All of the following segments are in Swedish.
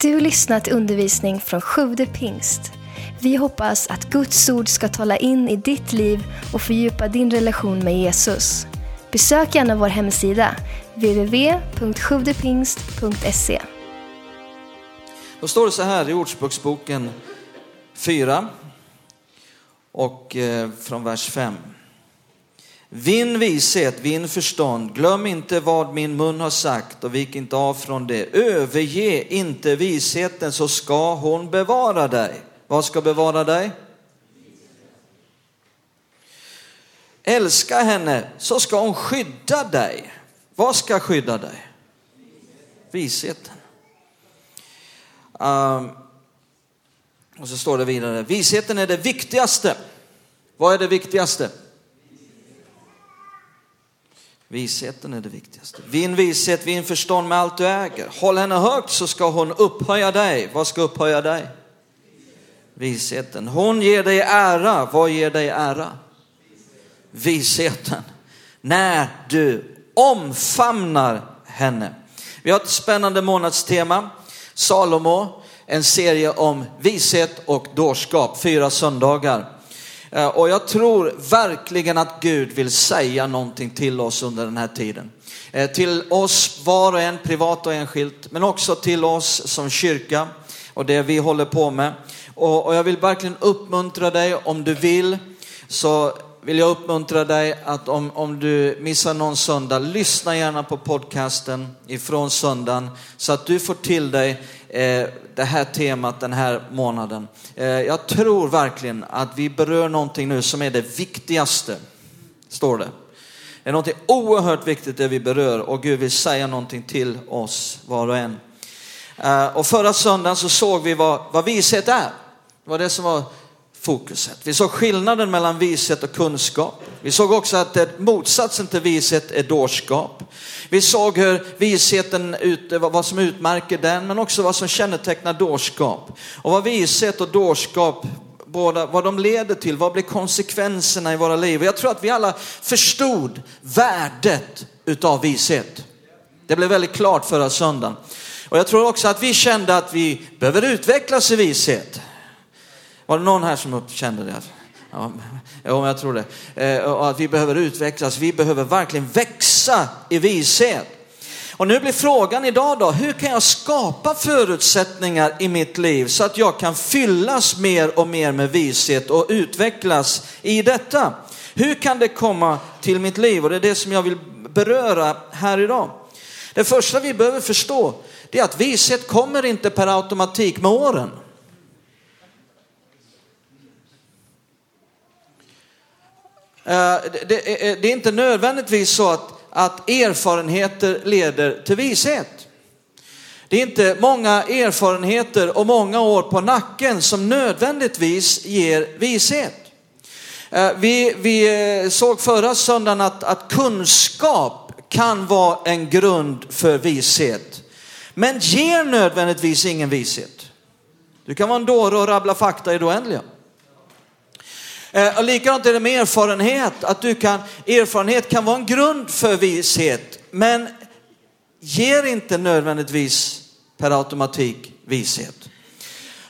Du lyssnat till undervisning från Sjude pingst. Vi hoppas att Guds ord ska tala in i ditt liv och fördjupa din relation med Jesus. Besök gärna vår hemsida, www.sjuvdepingst.se. Då står det så här i Ordspråksboken 4 och eh, från vers 5. Vinn vishet, vinn förstånd, glöm inte vad min mun har sagt och vik inte av från det. Överge inte visheten så ska hon bevara dig. Vad ska bevara dig? Älska henne så ska hon skydda dig. Vad ska skydda dig? Visheten. Um, och så står det vidare, visheten är det viktigaste. Vad är det viktigaste? Visheten är det viktigaste. Vinn vishet, vinn förstånd med allt du äger. Håll henne högt så ska hon upphöja dig. Vad ska upphöja dig? Visheten. Hon ger dig ära. Vad ger dig ära? Visheten. När du omfamnar henne. Vi har ett spännande månadstema. Salomo, en serie om vishet och dårskap, fyra söndagar. Eh, och jag tror verkligen att Gud vill säga någonting till oss under den här tiden. Eh, till oss var och en, privat och enskilt, men också till oss som kyrka och det vi håller på med. Och, jag vill verkligen uppmuntra dig om du vill, så vill jag uppmuntra dig att om, om du missar någon söndag, lyssna gärna på podcasten ifrån söndagen så att du får till dig Eh, det här temat den här månaden. Eh, jag tror verkligen att vi berör någonting nu som är det viktigaste, står det. Det är någonting oerhört viktigt det vi berör och Gud vill säga någonting till oss var och en. Eh, och förra söndagen så såg vi vad, vad vishet är. Det var det som var fokuset. Vi såg skillnaden mellan vishet och kunskap. Vi såg också att motsatsen till vishet är dårskap. Vi såg hur visheten, vad som utmärker den, men också vad som kännetecknar dårskap. Och vad vishet och dårskap båda, vad de leder till, vad blir konsekvenserna i våra liv? Jag tror att vi alla förstod värdet utav vishet. Det blev väldigt klart förra söndagen. Och jag tror också att vi kände att vi behöver utvecklas i vishet. Var det någon här som kände det? Ja, jag tror det. Eh, och att vi behöver utvecklas, vi behöver verkligen växa i vishet. Och nu blir frågan idag då, hur kan jag skapa förutsättningar i mitt liv så att jag kan fyllas mer och mer med vishet och utvecklas i detta? Hur kan det komma till mitt liv? Och det är det som jag vill beröra här idag. Det första vi behöver förstå, det är att vishet kommer inte per automatik med åren. Eh, eh, det är inte nödvändigtvis så att, att erfarenheter leder till vishet. Det är inte många erfarenheter och många år på nacken som nödvändigtvis ger vishet. Eh, vi, vi såg förra söndagen att, att kunskap kan vara en grund för vishet, men ger nödvändigtvis ingen vishet. Du kan vara en dåre och rabbla fakta i det oändliga. Eh, och likadant är det med erfarenhet, att du kan, erfarenhet kan vara en grund för vishet, men ger inte nödvändigtvis per automatik vishet.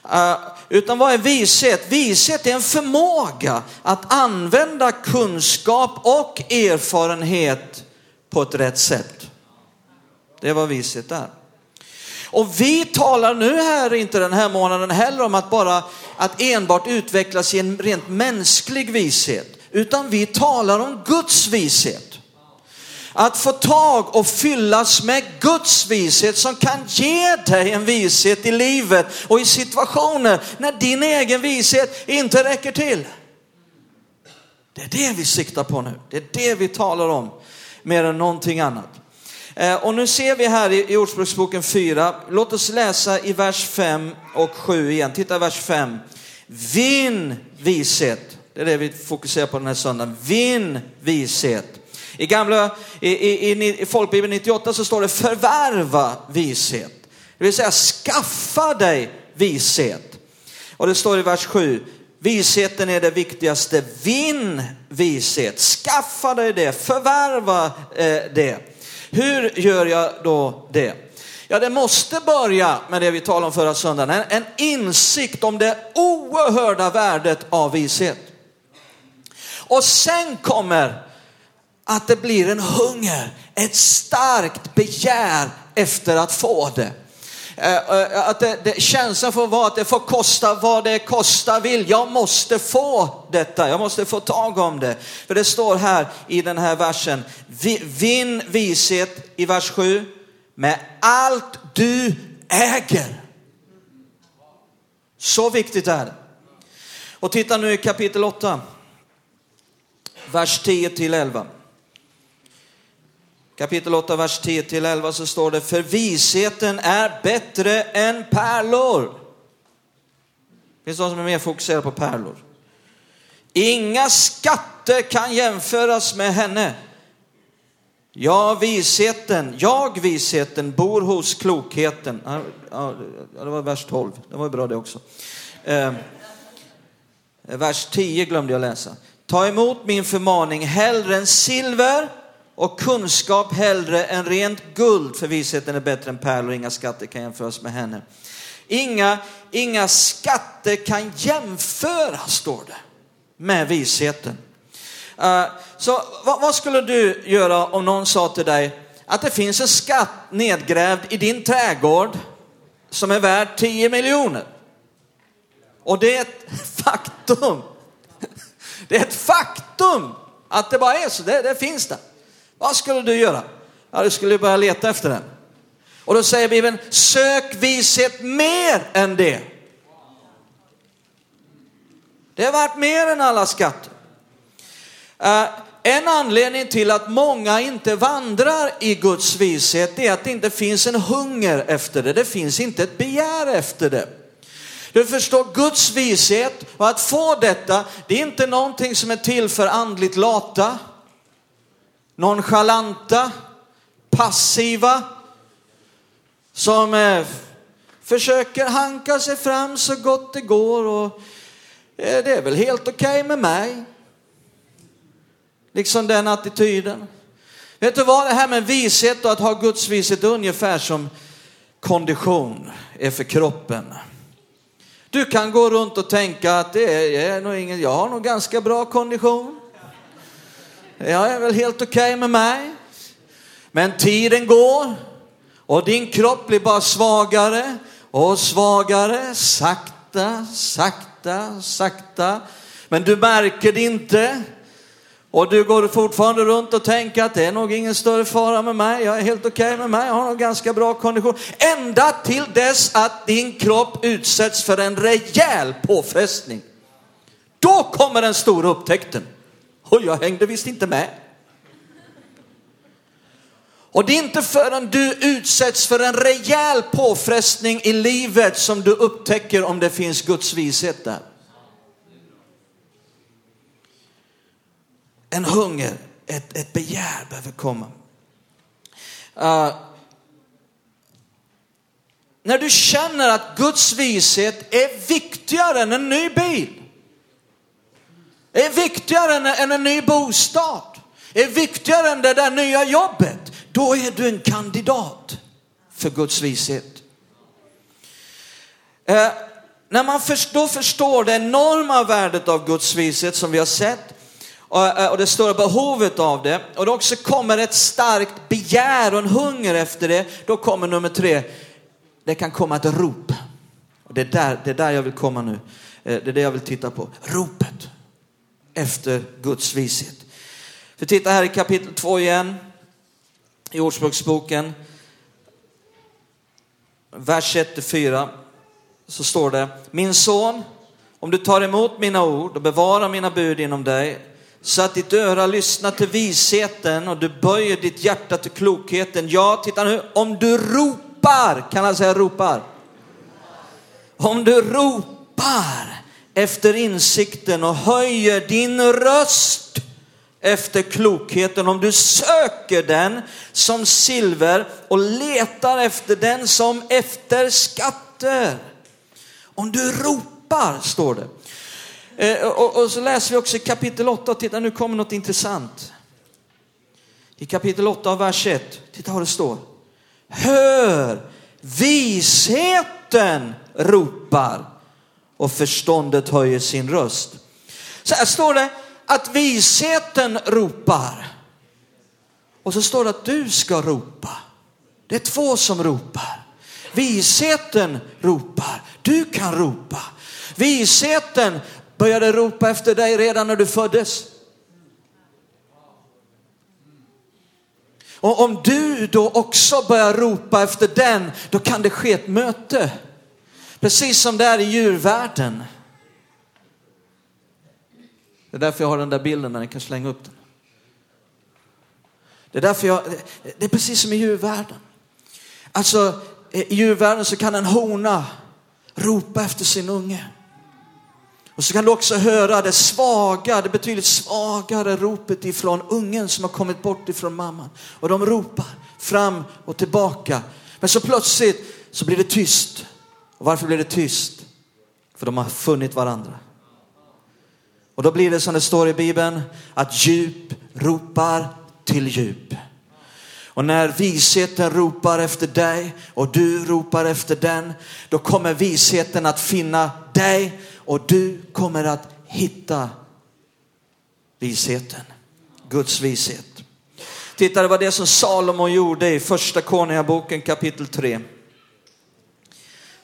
Uh, utan vad är vishet? Vishet är en förmåga att använda kunskap och erfarenhet på ett rätt sätt. Det är vad vishet är. Och vi talar nu här, inte den här månaden heller, om att bara att enbart utvecklas i en rent mänsklig vishet, utan vi talar om Guds vishet. Att få tag och fyllas med Guds vishet som kan ge dig en vishet i livet och i situationer när din egen vishet inte räcker till. Det är det vi siktar på nu. Det är det vi talar om mer än någonting annat. Eh, och nu ser vi här i Ordspråksboken 4, låt oss läsa i vers 5 och 7 igen. Titta vers 5. Vinn vishet. Det är det vi fokuserar på den här söndagen. Vinn vishet. I gamla, i, i, i folkbibeln 98 så står det förvärva vishet. Det vill säga skaffa dig vishet. Och det står i vers 7, visheten är det viktigaste. Vinn vishet, skaffa dig det, förvärva eh, det. Hur gör jag då det? Ja, det måste börja med det vi talade om förra söndagen, en, en insikt om det oerhörda värdet av vishet. Och sen kommer att det blir en hunger, ett starkt begär efter att få det. Eh, eh, att det, det, känslan får vara att det får kosta vad det kosta vill. Jag måste få detta, jag måste få tag om det. För det står här i den här versen, vinn vishet i vers 7 med allt du äger. Så viktigt är det. Och titta nu i kapitel 8, vers 10 till 11 kapitel 8, vers 10 till 11 så står det, för visheten är bättre än pärlor. Finns det någon som är mer fokuserad på pärlor? Inga skatter kan jämföras med henne. Ja, visheten, jag visheten bor hos klokheten. Ja, det var vers 12, det var bra det också. Eh, vers 10 glömde jag läsa. Ta emot min förmaning hellre än silver och kunskap hellre än rent guld, för visheten är bättre än pärlor, inga skatter kan jämföras med henne. Inga, inga skatter kan jämföras, står det, med visheten. Uh, så vad, vad, skulle du göra om någon sa till dig att det finns en skatt nedgrävd i din trädgård som är värd 10 miljoner? Och det är ett faktum. Det är ett faktum att det bara är så, det, det finns där. Vad skulle du göra? Ja, du skulle börja leta efter den. Och då säger Bibeln, sök vishet mer än det. Det är värt mer än alla skatter. Eh, en anledning till att många inte vandrar i Guds vishet är att det inte finns en hunger efter det. Det finns inte ett begär efter det. Du förstår, Guds vishet och att få detta, det är inte någonting som är till för andligt lata nonchalanta, passiva, som eh, försöker hanka sig fram så gott det går och eh, det är väl helt okej okay med mig. Liksom den attityden. Vet du vad, det här med vishet och att ha Guds vishet är ungefär som kondition är för kroppen. Du kan gå runt och tänka att det är nog ingen, jag har nog ganska bra kondition. Jag är väl helt okej okay med mig. Men tiden går och din kropp blir bara svagare och svagare, sakta, sakta, sakta. Men du märker det inte. Och du går fortfarande runt och tänker att det är nog ingen större fara med mig, jag är helt okej okay med mig, jag har nog ganska bra kondition. Ända till dess att din kropp utsätts för en rejäl påfrestning. Då kommer den stora upptäckten. Och jag hängde visst inte med. Och det är inte förrän du utsätts för en rejäl påfrestning i livet som du upptäcker om det finns Guds vishet där. En hunger, ett, ett begär behöver komma. Uh, när du känner att Guds vishet är viktigare än en ny bil är viktigare än, än en ny bostad, är viktigare än det där nya jobbet, då är du en kandidat för Guds vishet. Eh, när man då förstår det enorma värdet av Guds vishet som vi har sett och, eh, och det stora behovet av det och då också kommer ett starkt begär och en hunger efter det, då kommer nummer tre, det kan komma ett rop. Och det, är där, det är där jag vill komma nu. Eh, det är det jag vill titta på. Ropet efter Guds vishet. För titta här i kapitel 2 igen, i Ordspråksboken, vers 1-4, så står det, min son, om du tar emot mina ord och bevarar mina bud inom dig, så att ditt öra lyssnar till visheten och du böjer ditt hjärta till klokheten. Ja, titta nu, om du ropar, kan han säga ropar? Om du ropar efter insikten och höjer din röst efter klokheten, om du söker den som silver och letar efter den som efter skatter. Om du ropar, står det. Eh, och, och, så läser vi också i kapitel 8, titta nu kommer något intressant. I kapitel 8 av vers 1, titta vad det står. Hör Visheten ropar och förståndet höjer sin röst. Så här står det att visheten ropar. Och så står det att du ska ropa. Det är två som ropar. Visheten ropar. Du kan ropa. Visheten började ropa efter dig redan när du föddes. Och om du då också börjar ropa efter den, då kan det ske ett möte. Precis som det är i djurvärlden. Det är därför jag har den där bilden där ni kan slänga upp den. Det är därför jag, det är precis som i djurvärlden. Alltså i djurvärlden så kan en hona ropa efter sin unge. Och så kan du också höra det svaga, det betydligt svagare ropet ifrån ungen som har kommit bort ifrån mamman. Och de ropar fram och tillbaka. Men så plötsligt så blir det tyst. Och varför blir det tyst? För de har funnit varandra. Och då blir det som det står i Bibeln, att djup ropar till djup. Och när visheten ropar efter dig och du ropar efter den, då kommer visheten att finna dig och du kommer att hitta visheten. Guds vishet. Titta, det var det som Salomo gjorde i första Konungaboken kapitel 3.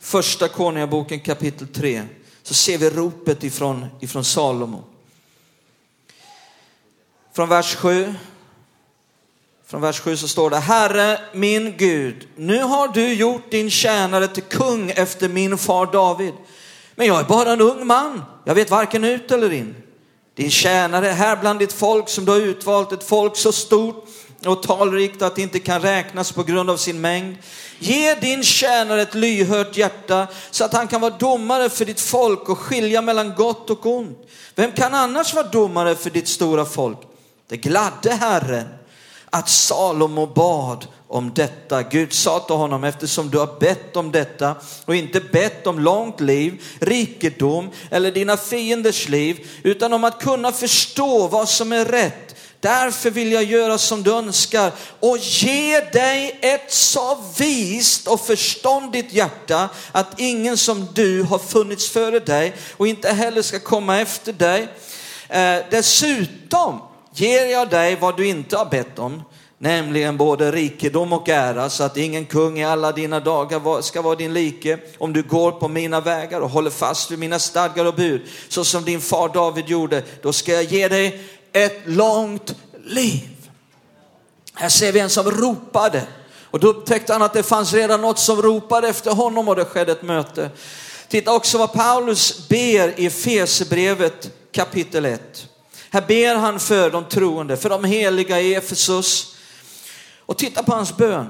Första Konungaboken kapitel 3 så ser vi ropet ifrån, ifrån Salomo. Från vers 7. Från vers 7 så står det, Herre min Gud, nu har du gjort din tjänare till kung efter min far David. Men jag är bara en ung man, jag vet varken ut eller in. Din tjänare är här bland ditt folk som du har utvalt, ett folk så stort och talrikt att det inte kan räknas på grund av sin mängd. Ge din tjänare ett lyhört hjärta så att han kan vara domare för ditt folk och skilja mellan gott och ont. Vem kan annars vara domare för ditt stora folk? Det gladde Herren att Salomo bad om detta. Gud sa till honom, eftersom du har bett om detta och inte bett om långt liv, rikedom eller dina fienders liv, utan om att kunna förstå vad som är rätt. Därför vill jag göra som du önskar och ge dig ett så vist och förståndigt hjärta att ingen som du har funnits före dig och inte heller ska komma efter dig. Eh, dessutom ger jag dig vad du inte har bett om, nämligen både rikedom och ära, så att ingen kung i alla dina dagar ska vara din like. Om du går på mina vägar och håller fast vid mina stadgar och bud, så som din far David gjorde, då ska jag ge dig ett långt liv. Här ser vi en som ropade och då upptäckte han att det fanns redan något som ropade efter honom och det skedde ett möte. Titta också vad Paulus ber i Efesierbrevet kapitel 1. Här ber han för de troende, för de heliga i Efesus. Och titta på hans bön.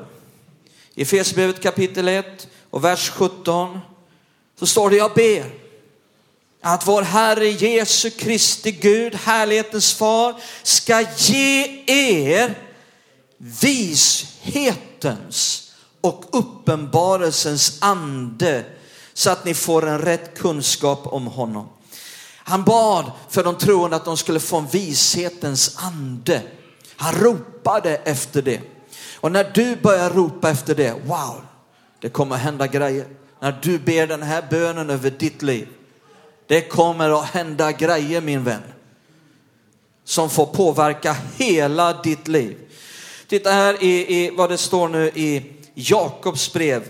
I Efesierbrevet kapitel 1 och vers 17 så står det, jag ber att vår Herre Jesu Kristi Gud, härlighetens far, ska ge er vishetens och uppenbarelsens ande så att ni får en rätt kunskap om honom. Han bad för de troende att de skulle få en vishetens ande. Han ropade efter det. Och när du börjar ropa efter det, wow, det kommer att hända grejer. När du ber den här bönen över ditt liv, det kommer att hända grejer min vän. Som får påverka hela ditt liv. Titta här i, i vad det står nu i Jakobs brev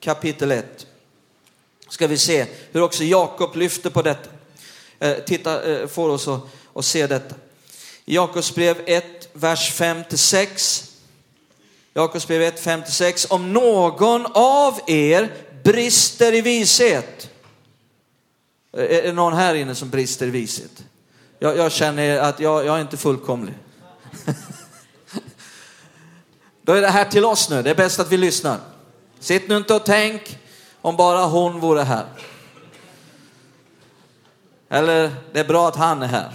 kapitel 1. Ska vi se hur också Jakob lyfter på detta. Eh, titta, eh, får oss att, att se detta. Jakobs brev 1, vers 5 6. Jakobs brev 1, 5 6. Om någon av er brister i vishet. Eh, är det någon här inne som brister i vishet? Jag, jag känner att jag, jag är inte fullkomlig. Då är det här till oss nu. Det är bäst att vi lyssnar. Sitt nu inte och tänk om bara hon vore här. Eller det är bra att han är här.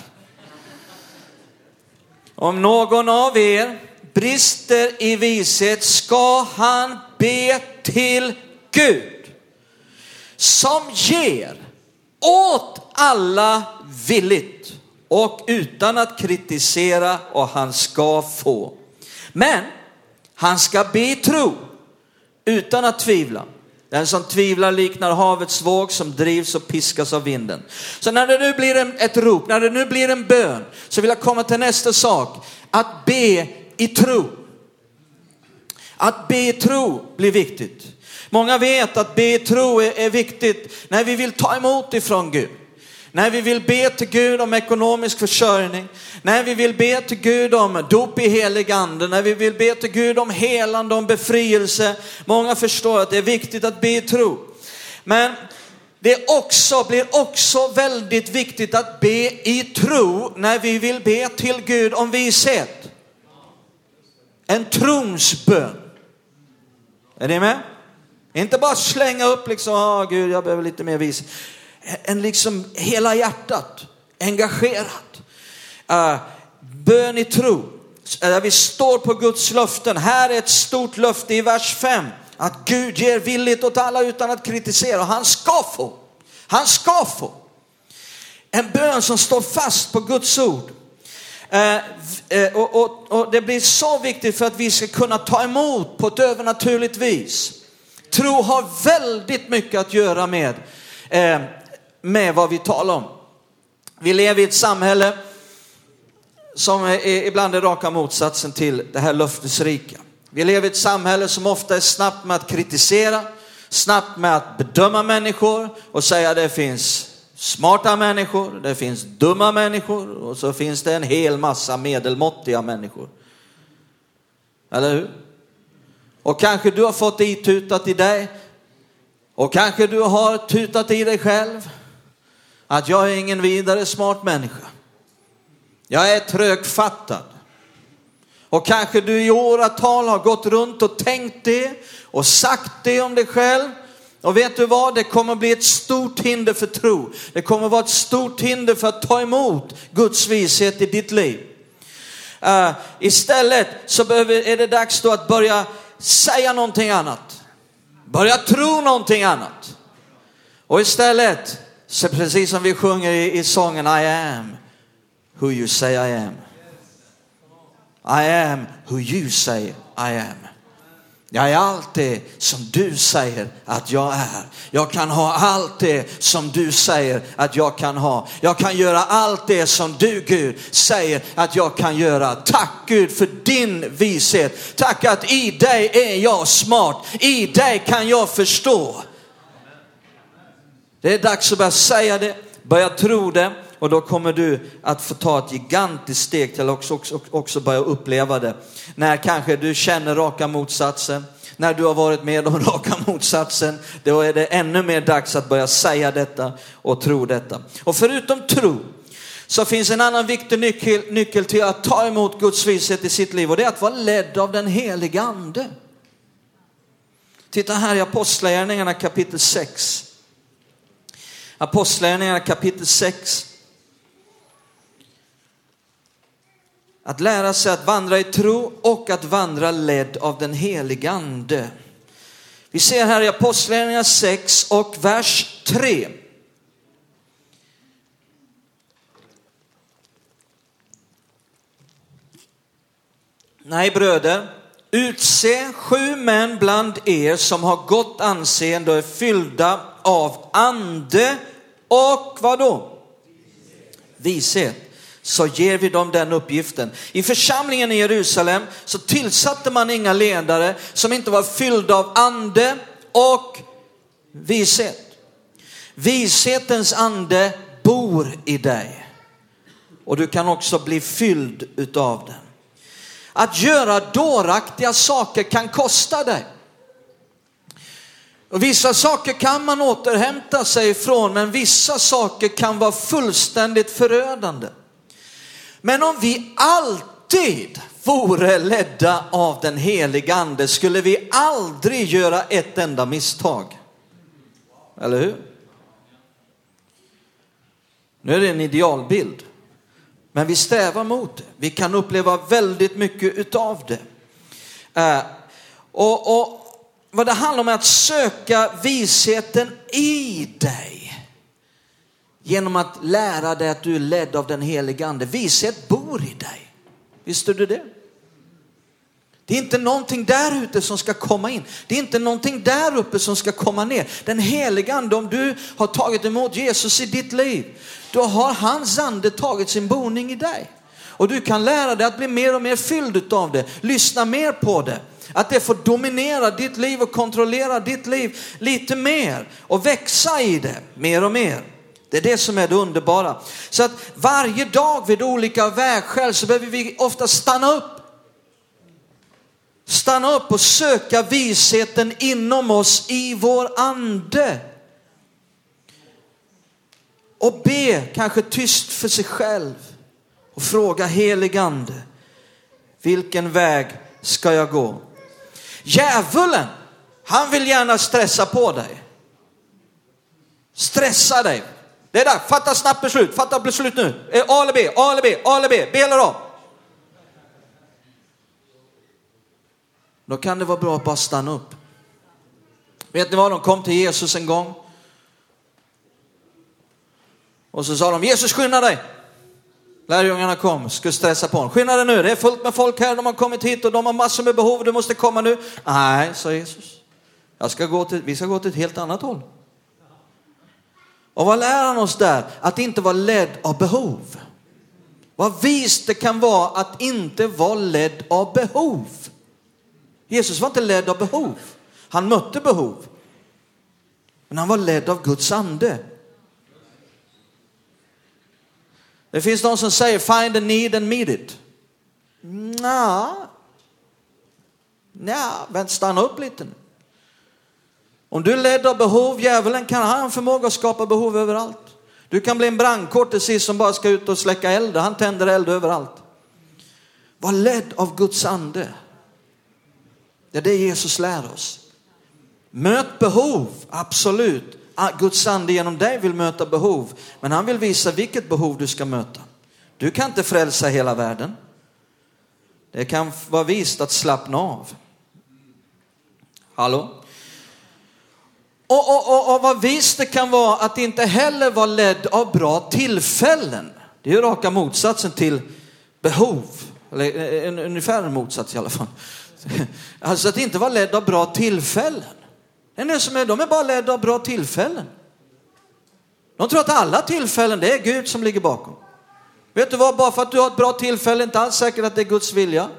Om någon av er brister i vishet ska han be till Gud som ger åt alla villigt och utan att kritisera och han ska få. Men han ska be i tro utan att tvivla. Den som tvivlar liknar havets våg som drivs och piskas av vinden. Så när det nu blir en, ett rop, när det nu blir en bön, så vill jag komma till nästa sak. Att be i tro. Att be i tro blir viktigt. Många vet att be i tro är, är viktigt när vi vill ta emot ifrån Gud. När vi vill be till Gud om ekonomisk försörjning, när vi vill be till Gud om dop i helig ande, när vi vill be till Gud om helande, om befrielse. Många förstår att det är viktigt att be i tro. Men det också, blir också väldigt viktigt att be i tro när vi vill be till Gud om vishet. En tronsbön. Är ni med? Inte bara slänga upp liksom, oh, Gud jag behöver lite mer vishet en liksom hela hjärtat, engagerat. Uh, bön i tro, eh, där vi står på Guds löften. Här är ett stort löfte i vers 5. Att Gud ger villigt åt alla utan att kritisera. Han ska få. Han ska få. En bön som står fast på Guds ord. Eh, eh, och, och, och, det blir så viktigt för att vi ska kunna ta emot på ett övernaturligt vis. Tro har väldigt mycket att göra med eh, med vad vi talar om. Vi lever i ett samhälle som är ibland är raka motsatsen till det här löftesrika. Vi lever i ett samhälle som ofta är snabbt med att kritisera, snabbt med att bedöma människor och säga det finns smarta människor, det finns dumma människor och så finns det en hel massa medelmåttiga människor. Eller hur? Och kanske du har fått det itutat i dig och kanske du har tutat i dig själv att jag är ingen vidare smart människa. Jag är trögfattad. Och kanske du i åratal har gått runt och tänkt det och sagt det om dig själv. Och vet du vad, det kommer bli ett stort hinder för tro. Det kommer vara ett stort hinder för att ta emot Guds vishet i ditt liv. Uh, istället så behöver, är det dags då att börja säga någonting annat. Börja tro någonting annat. Och istället så precis som vi sjunger i, i sången I am who you say I am. I am who you say I am. Jag är allt det som du säger att jag är. Jag kan ha allt det som du säger att jag kan ha. Jag kan göra allt det som du Gud säger att jag kan göra. Tack Gud för din vishet. Tack att i dig är jag smart. I dig kan jag förstå. Det är dags att börja säga det, börja tro det och då kommer du att få ta ett gigantiskt steg till att också, också, också börja uppleva det. När kanske du känner raka motsatsen, när du har varit med om raka motsatsen, då är det ännu mer dags att börja säga detta och tro detta. Och förutom tro så finns en annan viktig nyckel, nyckel till att ta emot Guds vishet i sitt liv och det är att vara ledd av den Helige ande. Titta här i Apostlagärningarna kapitel 6. Apostlagärningarna kapitel 6. Att lära sig att vandra i tro och att vandra ledd av den helige ande. Vi ser här i Apostlagärningarna 6 och vers 3. Nej bröder, utse sju män bland er som har gott anseende och är fyllda av ande och vad då? Vishet. Så ger vi dem den uppgiften. I församlingen i Jerusalem så tillsatte man inga ledare som inte var fyllda av ande och vishet. Vishetens ande bor i dig. Och du kan också bli fylld utav den. Att göra dåraktiga saker kan kosta dig. Och vissa saker kan man återhämta sig ifrån, men vissa saker kan vara fullständigt förödande. Men om vi alltid vore ledda av den heliga ande skulle vi aldrig göra ett enda misstag. Eller hur? Nu är det en idealbild, men vi strävar mot det. Vi kan uppleva väldigt mycket utav det. Eh, och, och vad det handlar om är att söka visheten i dig. Genom att lära dig att du är ledd av den helige ande. Vishet bor i dig. Visste du det? Det är inte någonting där ute som ska komma in. Det är inte någonting där uppe som ska komma ner. Den heliga ande, om du har tagit emot Jesus i ditt liv, då har hans ande tagit sin boning i dig. Och du kan lära dig att bli mer och mer fylld av det, lyssna mer på det. Att det får dominera ditt liv och kontrollera ditt liv lite mer och växa i det mer och mer. Det är det som är det underbara. Så att varje dag vid olika vägskäl så behöver vi ofta stanna upp. Stanna upp och söka visheten inom oss i vår ande. Och be kanske tyst för sig själv och fråga helig ande, vilken väg ska jag gå? Djävulen, han vill gärna stressa på dig. Stressa dig. Det är där, fatta snabbt beslut, fatta beslut nu. Eh, A eller B, A eller B, A eller B, B eller A. Då kan det vara bra att bara stanna upp. Vet ni vad, de kom till Jesus en gång. Och så sa de, Jesus skynda dig. Lärjungarna kom, skulle stressa på honom. Skynda dig nu, det är fullt med folk här, de har kommit hit och de har massor med behov, du måste komma nu. Nej, sa Jesus. Jag ska gå till, vi ska gå till ett helt annat håll. Och vad lär han oss där? Att inte vara ledd av behov. Vad vist det kan vara att inte vara ledd av behov. Jesus var inte ledd av behov. Han mötte behov. Men han var ledd av Guds ande. Det finns de som säger find a need and meet it. Nja, Nja, vänta, stanna upp lite nu. Om du är ledd av behov, djävulen kan ha en förmåga att skapa behov överallt. Du kan bli en brandkår till sist som bara ska ut och släcka eld. Han tänder eld överallt. Var ledd av Guds ande. Det är det Jesus lär oss. Möt behov, absolut. Guds ande genom dig vill möta behov, men han vill visa vilket behov du ska möta. Du kan inte frälsa hela världen. Det kan vara vist att slappna av. Hallå? Och, och, och, och vad vist det kan vara att inte heller vara ledd av bra tillfällen. Det är ju raka motsatsen till behov, eller eh, eh, en, ungefär en motsats i alla fall. Alltså att inte vara ledd av bra tillfällen. En som är, de är bara ledda av bra tillfällen. De tror att alla tillfällen, det är Gud som ligger bakom. Vet du vad, bara för att du har ett bra tillfälle, inte alls säkert att det är Guds vilja.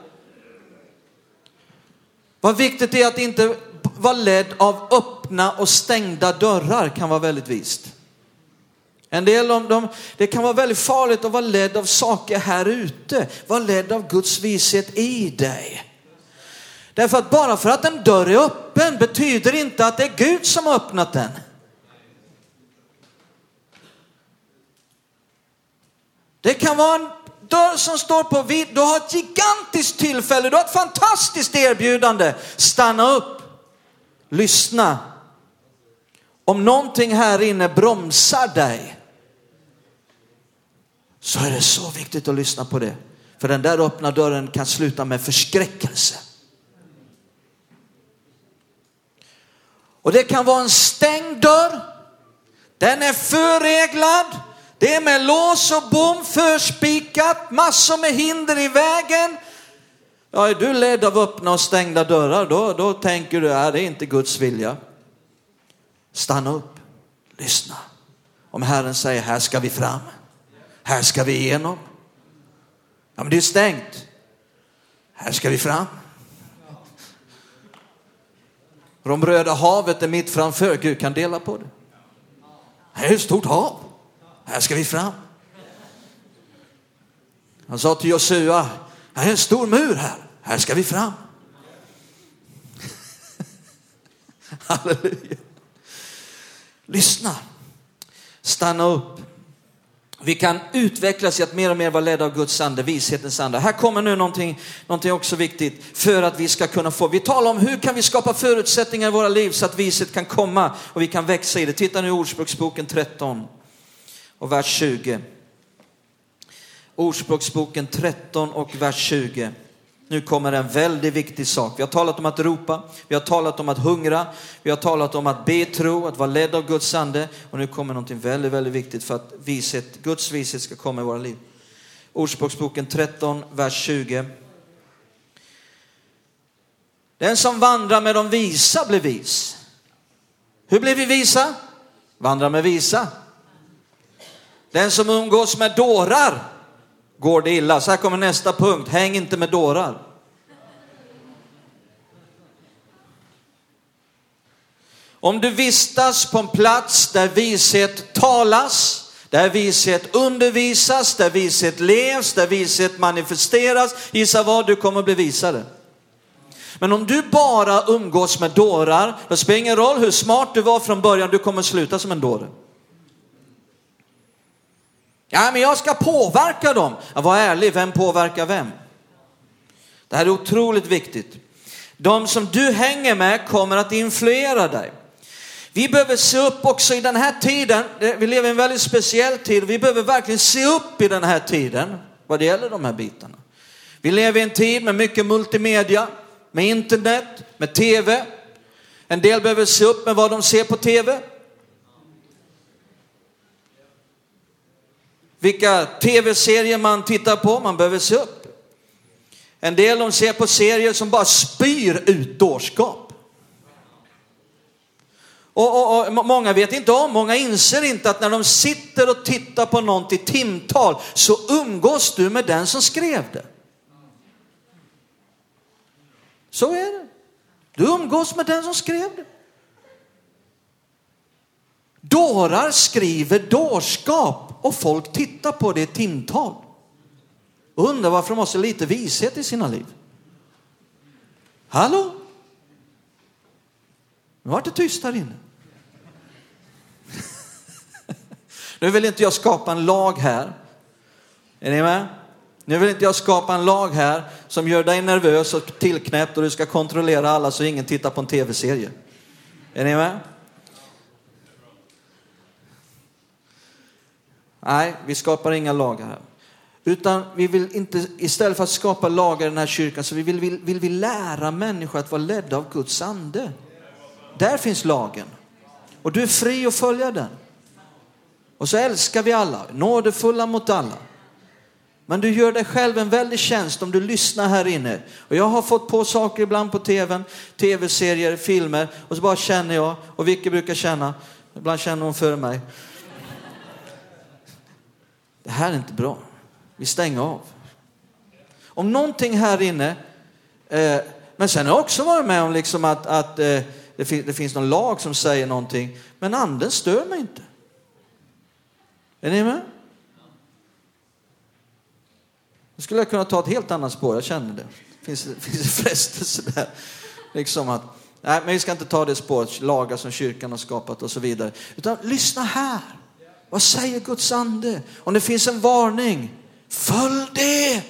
Vad viktigt är att inte vara ledd av öppna och stängda dörrar kan vara väldigt vist. En del av dem, det kan vara väldigt farligt att vara ledd av saker här ute. Var ledd av Guds vishet i dig. Därför att bara för att en dörr är öppen betyder inte att det är Gud som har öppnat den. Det kan vara en dörr som står på vid. Du har ett gigantiskt tillfälle, du har ett fantastiskt erbjudande. Stanna upp, lyssna. Om någonting här inne bromsar dig så är det så viktigt att lyssna på det. För den där öppna dörren kan sluta med förskräckelse. Och det kan vara en stängd dörr. Den är förreglad. Det är med lås och bom förspikat, massor med hinder i vägen. Ja, är du ledd av öppna och stängda dörrar, då, då tänker du att ja, det är inte Guds vilja. Stanna upp, lyssna. Om Herren säger här ska vi fram, här ska vi igenom. Ja, men det är stängt. Här ska vi fram. Och Röda havet är mitt framför, Gud kan dela på det. Här är ett stort hav. Här ska vi fram. Han sa till Josua, här är en stor mur här. Här ska vi fram. Halleluja. Lyssna. Stanna upp. Vi kan utvecklas i att mer och mer vara ledda av Guds ande, vishetens ande. Här kommer nu någonting, någonting också viktigt för att vi ska kunna få, vi talar om hur kan vi skapa förutsättningar i våra liv så att vishet kan komma och vi kan växa i det. Titta nu i Ordspråksboken 13 och vers 20. Ordspråksboken 13 och vers 20. Nu kommer en väldigt viktig sak. Vi har talat om att ropa, vi har talat om att hungra, vi har talat om att be tro, att vara ledd av Guds ande. Och nu kommer någonting väldigt, väldigt viktigt för att vishet, Guds vishet ska komma i våra liv. Ordspråksboken 13, vers 20. Den som vandrar med de visa blir vis. Hur blir vi visa? Vandra med visa. Den som umgås med dårar går det illa. Så här kommer nästa punkt. Häng inte med dårar. Om du vistas på en plats där vishet talas, där vishet undervisas, där vishet levs, där vishet manifesteras, gissa vad, du kommer bli visare. Men om du bara umgås med dårar, då spelar ingen roll hur smart du var från början, du kommer sluta som en dåre. Ja, men jag ska påverka dem. Ja, var ärlig, vem påverkar vem? Det här är otroligt viktigt. De som du hänger med kommer att influera dig. Vi behöver se upp också i den här tiden. Vi lever i en väldigt speciell tid. Vi behöver verkligen se upp i den här tiden vad det gäller de här bitarna. Vi lever i en tid med mycket multimedia, med internet, med tv. En del behöver se upp med vad de ser på tv. Vilka tv-serier man tittar på, man behöver se upp. En del de ser på serier som bara spyr ut dårskap. Och, och, och, många vet inte om, många inser inte att när de sitter och tittar på något i timtal så umgås du med den som skrev det. Så är det. Du umgås med den som skrev det. Dårar skriver dårskap och folk tittar på det i timtal. Och undrar varför de har så lite vishet i sina liv. Hallå? Nu vart det tyst här inne. nu vill inte jag skapa en lag här. Är ni med? Nu vill inte jag skapa en lag här som gör dig nervös och tillknäppt och du ska kontrollera alla så ingen tittar på en tv-serie. Är ni med? Nej, vi skapar inga lagar här. Utan vi vill inte, istället för att skapa lagar i den här kyrkan så vi vill, vill, vill vi lära människor att vara ledda av Guds ande. Där finns lagen. Och du är fri att följa den. Och så älskar vi alla, nådefulla mot alla. Men du gör dig själv en väldig tjänst om du lyssnar här inne. Och jag har fått på saker ibland på tvn, tv-serier, filmer och så bara känner jag, och Vicky brukar känna, ibland känner hon för mig. Det här är inte bra. Vi stänger av. Om någonting här inne, eh, men sen har jag också varit med om liksom att, att eh, det, fin det finns någon lag som säger någonting, men anden stör mig inte. Är ni med? Nu skulle jag kunna ta ett helt annat spår, jag känner det. Finns det finns frestelse där. Liksom att, nej, men vi ska inte ta det spåret, lagar som kyrkan har skapat och så vidare. Utan lyssna här. Vad säger Guds ande? Om det finns en varning, följ det.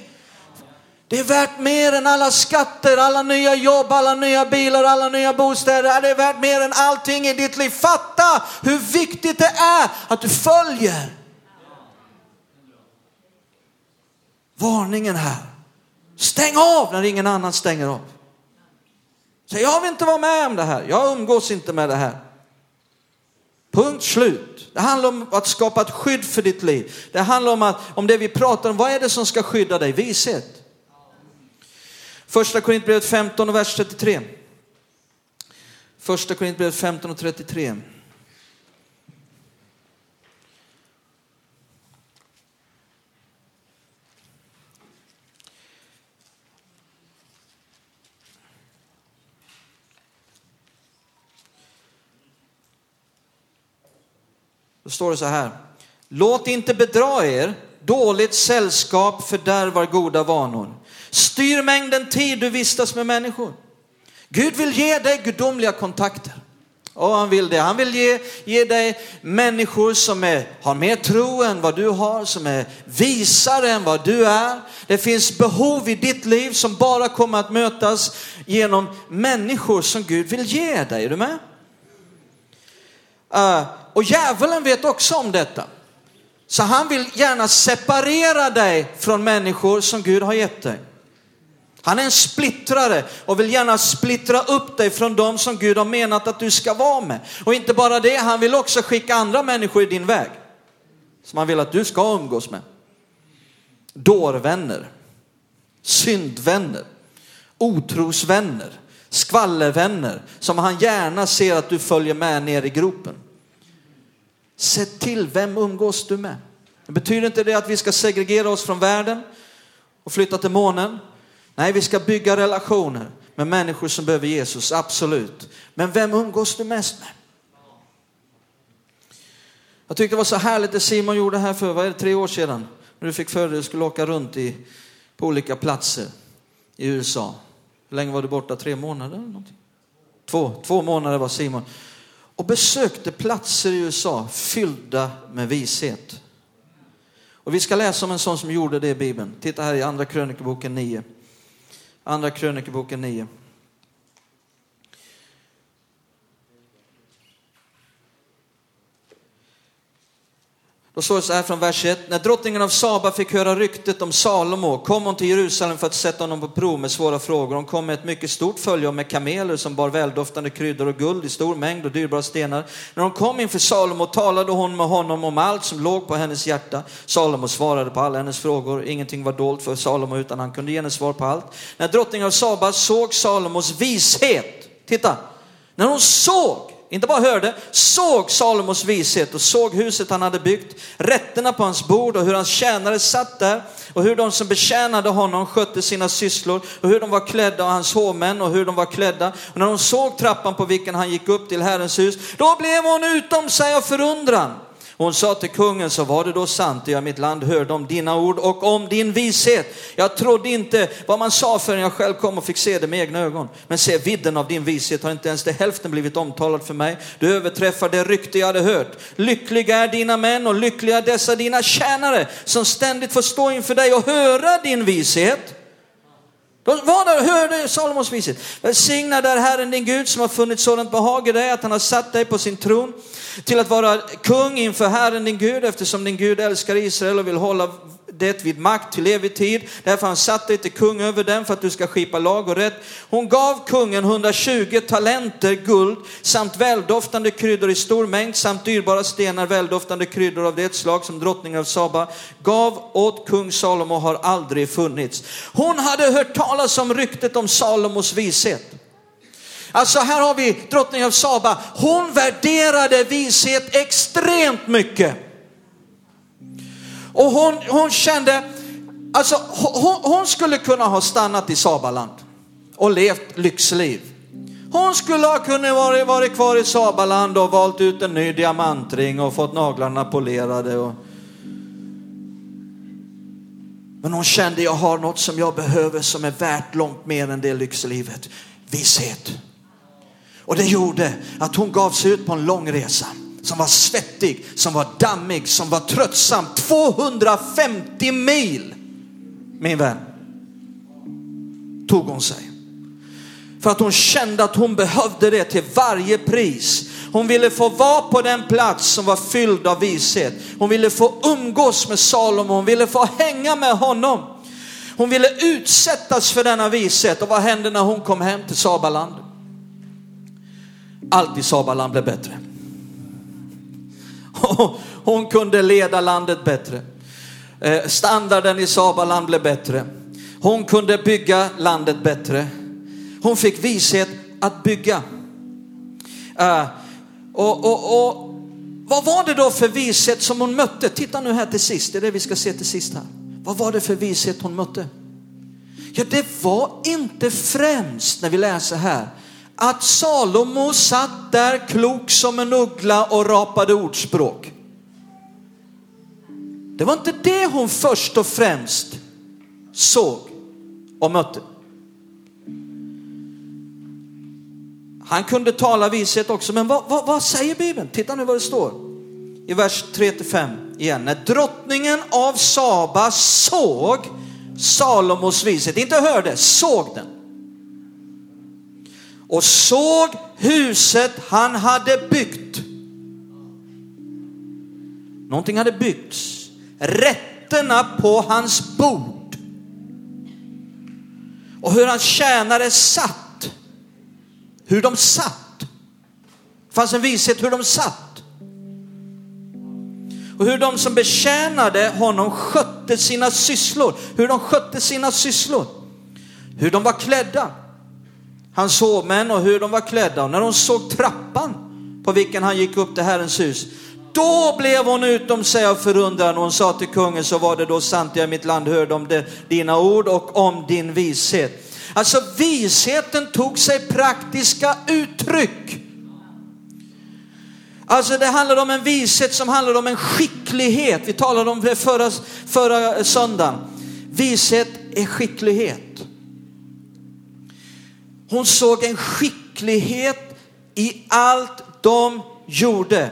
Det är värt mer än alla skatter, alla nya jobb, alla nya bilar, alla nya bostäder. Det är värt mer än allting i ditt liv. Fatta hur viktigt det är att du följer. Varningen här. Stäng av när ingen annan stänger av. Säg, jag vill inte vara med om det här. Jag umgås inte med det här. Punkt slut. Det handlar om att skapa ett skydd för ditt liv. Det handlar om, att, om det vi pratar om. Vad är det som ska skydda dig? Vishet. Första Korintierbrevet 15 och vers 33. Första Korintierbrevet 15 och 33. Då står det så här. Låt inte bedra er, dåligt sällskap fördärvar goda vanor. Styr mängden tid du vistas med människor. Gud vill ge dig gudomliga kontakter. Och han vill det. Han vill ge, ge dig människor som är, har mer tro än vad du har, som är visare än vad du är. Det finns behov i ditt liv som bara kommer att mötas genom människor som Gud vill ge dig. Är du med? Uh, och djävulen vet också om detta. Så han vill gärna separera dig från människor som Gud har gett dig. Han är en splittrare och vill gärna splittra upp dig från dem som Gud har menat att du ska vara med. Och inte bara det, han vill också skicka andra människor i din väg. Som han vill att du ska umgås med. Dårvänner, syndvänner, otrosvänner, skvallervänner som han gärna ser att du följer med ner i gropen. Se till, vem umgås du med? Det betyder inte det att vi ska segregera oss från världen och flytta till månen. Nej, vi ska bygga relationer med människor som behöver Jesus, absolut. Men vem umgås du mest med? Jag tyckte det var så härligt det Simon gjorde här för, vad är det, tre år sedan? När du fick för dig att du skulle åka runt i, på olika platser i USA. Hur länge var du borta? Tre månader? Eller någonting? Två, två månader var Simon. Och besökte platser i USA fyllda med vishet. Och vi ska läsa om en sån som gjorde det i Bibeln. Titta här i Andra krönikeboken 9. Andra krönikeboken 9. Då står det så här från vers 1. När drottningen av Saba fick höra ryktet om Salomo kom hon till Jerusalem för att sätta honom på prov med svåra frågor. Hon kom med ett mycket stort följe med kameler som bar väldoftande kryddor och guld i stor mängd och dyrbara stenar. När hon kom inför Salomo talade hon med honom om allt som låg på hennes hjärta. Salomo svarade på alla hennes frågor. Ingenting var dolt för Salomo utan han kunde ge henne svar på allt. När drottningen av Saba såg Salomos vishet, titta, när hon såg inte bara hörde, såg Salomos vishet och såg huset han hade byggt, rätterna på hans bord och hur hans tjänare satt där och hur de som betjänade honom skötte sina sysslor och hur de var klädda och hans hovmän och hur de var klädda. Och när hon såg trappan på vilken han gick upp till Herrens hus, då blev hon utom sig av förundran. Hon sa till kungen, så var det då sant, jag mitt land hörde om dina ord och om din vishet. Jag trodde inte vad man sa förrän jag själv kom och fick se det med egna ögon. Men se vidden av din vishet har inte ens det hälften blivit omtalad för mig. Du överträffar det rykte jag hade hört. Lyckliga är dina män och lyckliga är dessa dina tjänare som ständigt får stå inför dig och höra din vishet. De var där och hörde Salomos viset. Välsignad är Herren din Gud som har funnit sådant behag i dig att han har satt dig på sin tron till att vara kung inför Herren din Gud eftersom din Gud älskar Israel och vill hålla det vid makt till evig tid. Därför han satt dig till kung över den för att du ska skipa lag och rätt. Hon gav kungen 120 talenter guld samt väldoftande kryddor i stor mängd samt dyrbara stenar, väldoftande kryddor av det slag som drottningen av Saba gav åt kung Salomo har aldrig funnits. Hon hade hört talas om ryktet om Salomos vishet. Alltså här har vi drottningen av Saba. Hon värderade vishet extremt mycket. Och hon, hon kände, alltså hon, hon skulle kunna ha stannat i Sabaland och levt lyxliv. Hon skulle ha kunnat vara, varit kvar i Sabaland och valt ut en ny diamantring och fått naglarna polerade. Och... Men hon kände, jag har något som jag behöver som är värt långt mer än det lyxlivet. Visshet. Och det gjorde att hon gav sig ut på en lång resa som var svettig, som var dammig, som var tröttsam. 250 mil, min vän, tog hon sig. För att hon kände att hon behövde det till varje pris. Hon ville få vara på den plats som var fylld av vishet. Hon ville få umgås med Salomo, hon ville få hänga med honom. Hon ville utsättas för denna vishet och vad hände när hon kom hem till Sabaland? Allt i Sabaland blev bättre. Hon kunde leda landet bättre. Eh, standarden i Sabaland blev bättre. Hon kunde bygga landet bättre. Hon fick vishet att bygga. Eh, och, och, och, vad var det då för vishet som hon mötte? Titta nu här till sist, det är det vi ska se till sist här. Vad var det för vishet hon mötte? Ja, det var inte främst när vi läser här att Salomo satt där klok som en uggla och rapade ordspråk. Det var inte det hon först och främst såg och mötte. Han kunde tala vishet också, men vad, vad, vad säger Bibeln? Titta nu vad det står i vers 3-5 igen. När drottningen av Saba såg Salomos vishet, inte hörde, såg den och såg huset han hade byggt. Någonting hade byggts. Rätterna på hans bord. Och hur hans tjänare satt. Hur de satt. Det fanns en vishet hur de satt. Och hur de som betjänade honom skötte sina sysslor. Hur de skötte sina sysslor. Hur de var klädda hans hovmän och hur de var klädda. Och när hon såg trappan på vilken han gick upp till Herrens hus, då blev hon utom sig av förundran och hon sa till kungen, så var det då sant jag i mitt land hörde om det, dina ord och om din vishet. Alltså visheten tog sig praktiska uttryck. Alltså det handlade om en vishet som handlade om en skicklighet. Vi talade om det förra, förra söndagen. Vishet är skicklighet. Hon såg en skicklighet i allt de gjorde.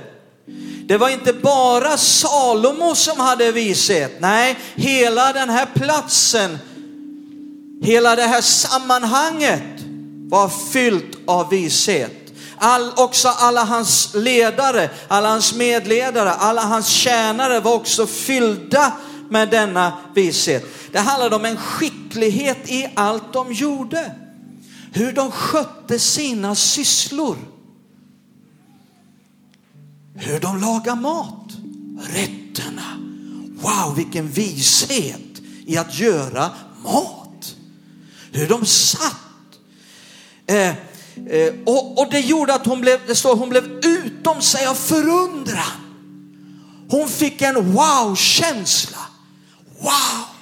Det var inte bara Salomo som hade vishet. Nej, hela den här platsen, hela det här sammanhanget var fyllt av vishet. All, också alla hans ledare, alla hans medledare, alla hans tjänare var också fyllda med denna vishet. Det handlade om en skicklighet i allt de gjorde. Hur de skötte sina sysslor. Hur de lagar mat. Rätterna. Wow, vilken vishet i att göra mat. Hur de satt. Eh, Eh, och, och, det gjorde att hon blev, det står, hon blev utom sig av förundran. Hon fick en wow-känsla. Wow!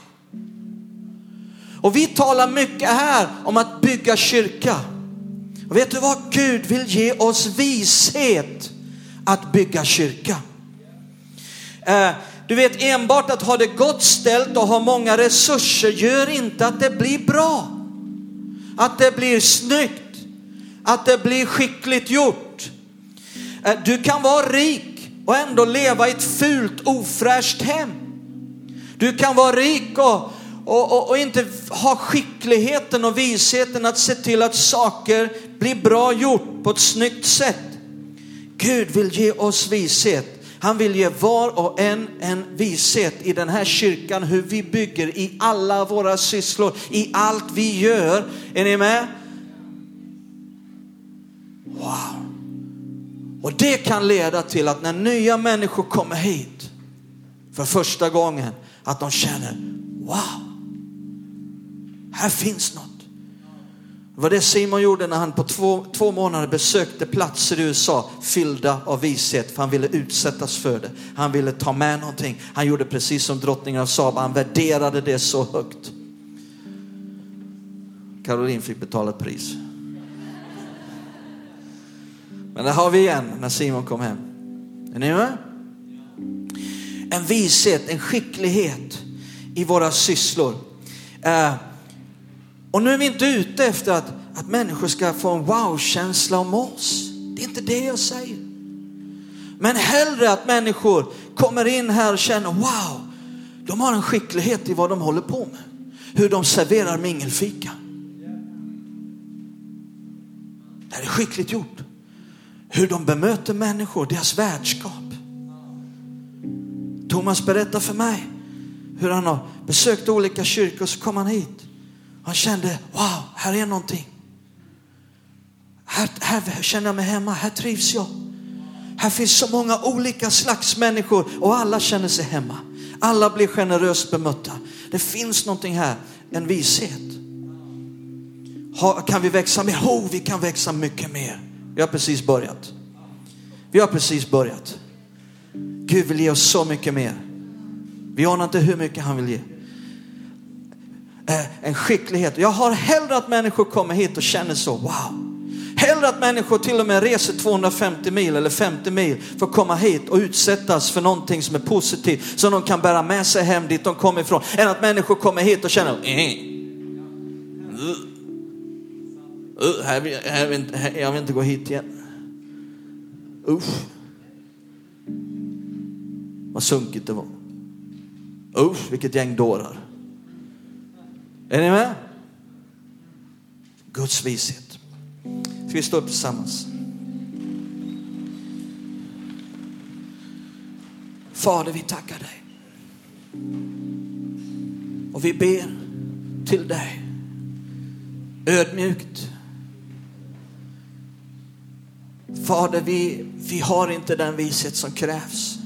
Och vi talar mycket här om att bygga kyrka. Och vet du vad? Gud vill ge oss vishet att bygga kyrka. Eh, du vet enbart att ha det gott ställt och ha många resurser gör inte att det blir bra. Att det blir snyggt att det blir skickligt gjort. Eh, du kan vara rik och ändå leva i ett fult ofräscht hem. Du kan vara rik och, och, och, och, inte ha skickligheten och visheten att se till att saker blir bra gjort på ett snyggt sätt. Gud vill ge oss vishet. Han vill ge var och en en vishet i den här kyrkan hur vi bygger i alla våra sysslor, i allt vi gör. Är ni med? Wow. Och det kan leda till att när nya människor kommer hit för första gången, att de känner, wow, här finns något. Det var det Simon gjorde när han på två, två månader besökte platser i USA fyllda av vishet, för han ville utsättas för det. Han ville ta med någonting. Han gjorde precis som drottningen av Saba, han värderade det så högt. Caroline fick betala ett pris. Men där har vi igen när Simon kom hem. Är ni med? En vishet, en skicklighet i våra sysslor. Eh, och nu är vi inte ute efter att, att människor ska få en wow-känsla om oss. Det är inte det jag säger. Men hellre att människor kommer in här och känner wow, de har en skicklighet i vad de håller på med. Hur de serverar mingelfika. Det är skickligt gjort hur de bemöter människor, deras värdskap. Thomas berättar för mig hur han har besökt olika kyrkor så kom han hit. Han kände, wow, här är någonting. Här, här känner jag mig hemma, här trivs jag. Här finns så många olika slags människor och alla känner sig hemma. Alla blir generöst bemötta. Det finns någonting här, en vishet. kan vi växa mer? Oh, vi kan växa mycket mer. Vi har precis börjat. Vi har precis börjat. Gud vill ge oss så mycket mer. Vi anar inte hur mycket han vill ge. Eh, en skicklighet. Jag har hellre att människor kommer hit och känner så, wow. Hellre att människor till och med reser 250 mil eller 50 mil för att komma hit och utsättas för någonting som är positivt, som de kan bära med sig hem dit de kommer ifrån. Än att människor kommer hit och känner, Uh, här, här, vill, här, jag vill inte gå hit igen. Usch. Vad sunkigt det var. Usch, vilket gäng dårar. Är ni med? Guds vishet. Ska vi stå upp tillsammans? Fader, vi tackar dig. Och vi ber till dig ödmjukt Fader, vi, vi har inte den vishet som krävs.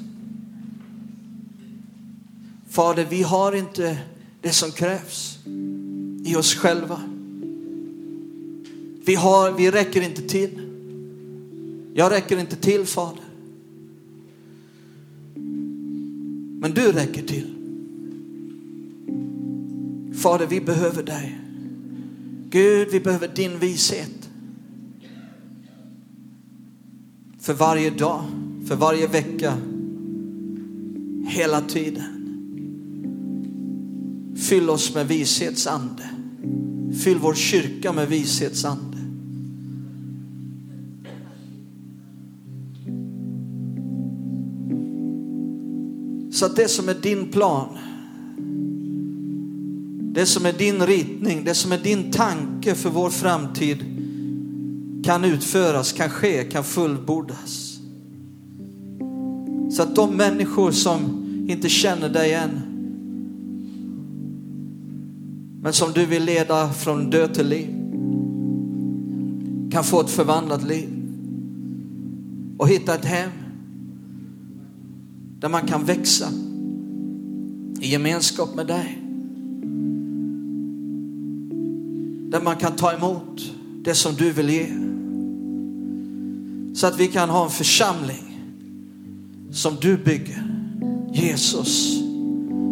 Fader, vi har inte det som krävs i oss själva. Vi, har, vi räcker inte till. Jag räcker inte till Fader. Men du räcker till. Fader, vi behöver dig. Gud, vi behöver din vishet. För varje dag, för varje vecka, hela tiden. Fyll oss med vishetsande. Fyll vår kyrka med vishetsande. Så att det som är din plan, det som är din ritning, det som är din tanke för vår framtid kan utföras, kan ske, kan fullbordas. Så att de människor som inte känner dig än, men som du vill leda från död till liv, kan få ett förvandlat liv och hitta ett hem där man kan växa i gemenskap med dig. Där man kan ta emot det som du vill ge. Så att vi kan ha en församling som du bygger. Jesus,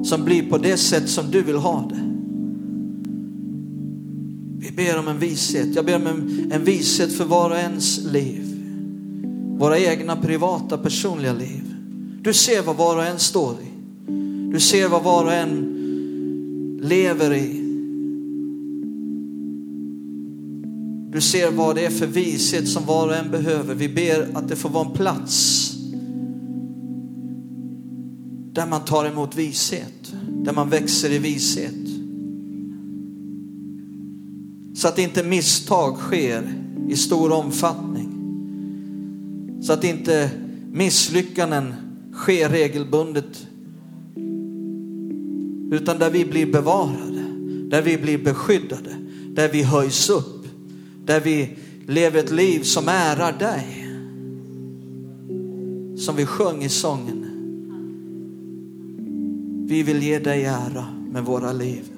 som blir på det sätt som du vill ha det. Vi ber om en vishet. Jag ber om en, en vishet för var och ens liv. Våra egna privata personliga liv. Du ser vad var och en står i. Du ser vad var och en lever i. Du ser vad det är för vishet som var och en behöver. Vi ber att det får vara en plats där man tar emot vishet, där man växer i vishet. Så att inte misstag sker i stor omfattning. Så att inte misslyckanden sker regelbundet. Utan där vi blir bevarade, där vi blir beskyddade, där vi höjs upp, där vi lever ett liv som ärar dig. Som vi sjöng i sången. Vi vill ge dig ära med våra liv.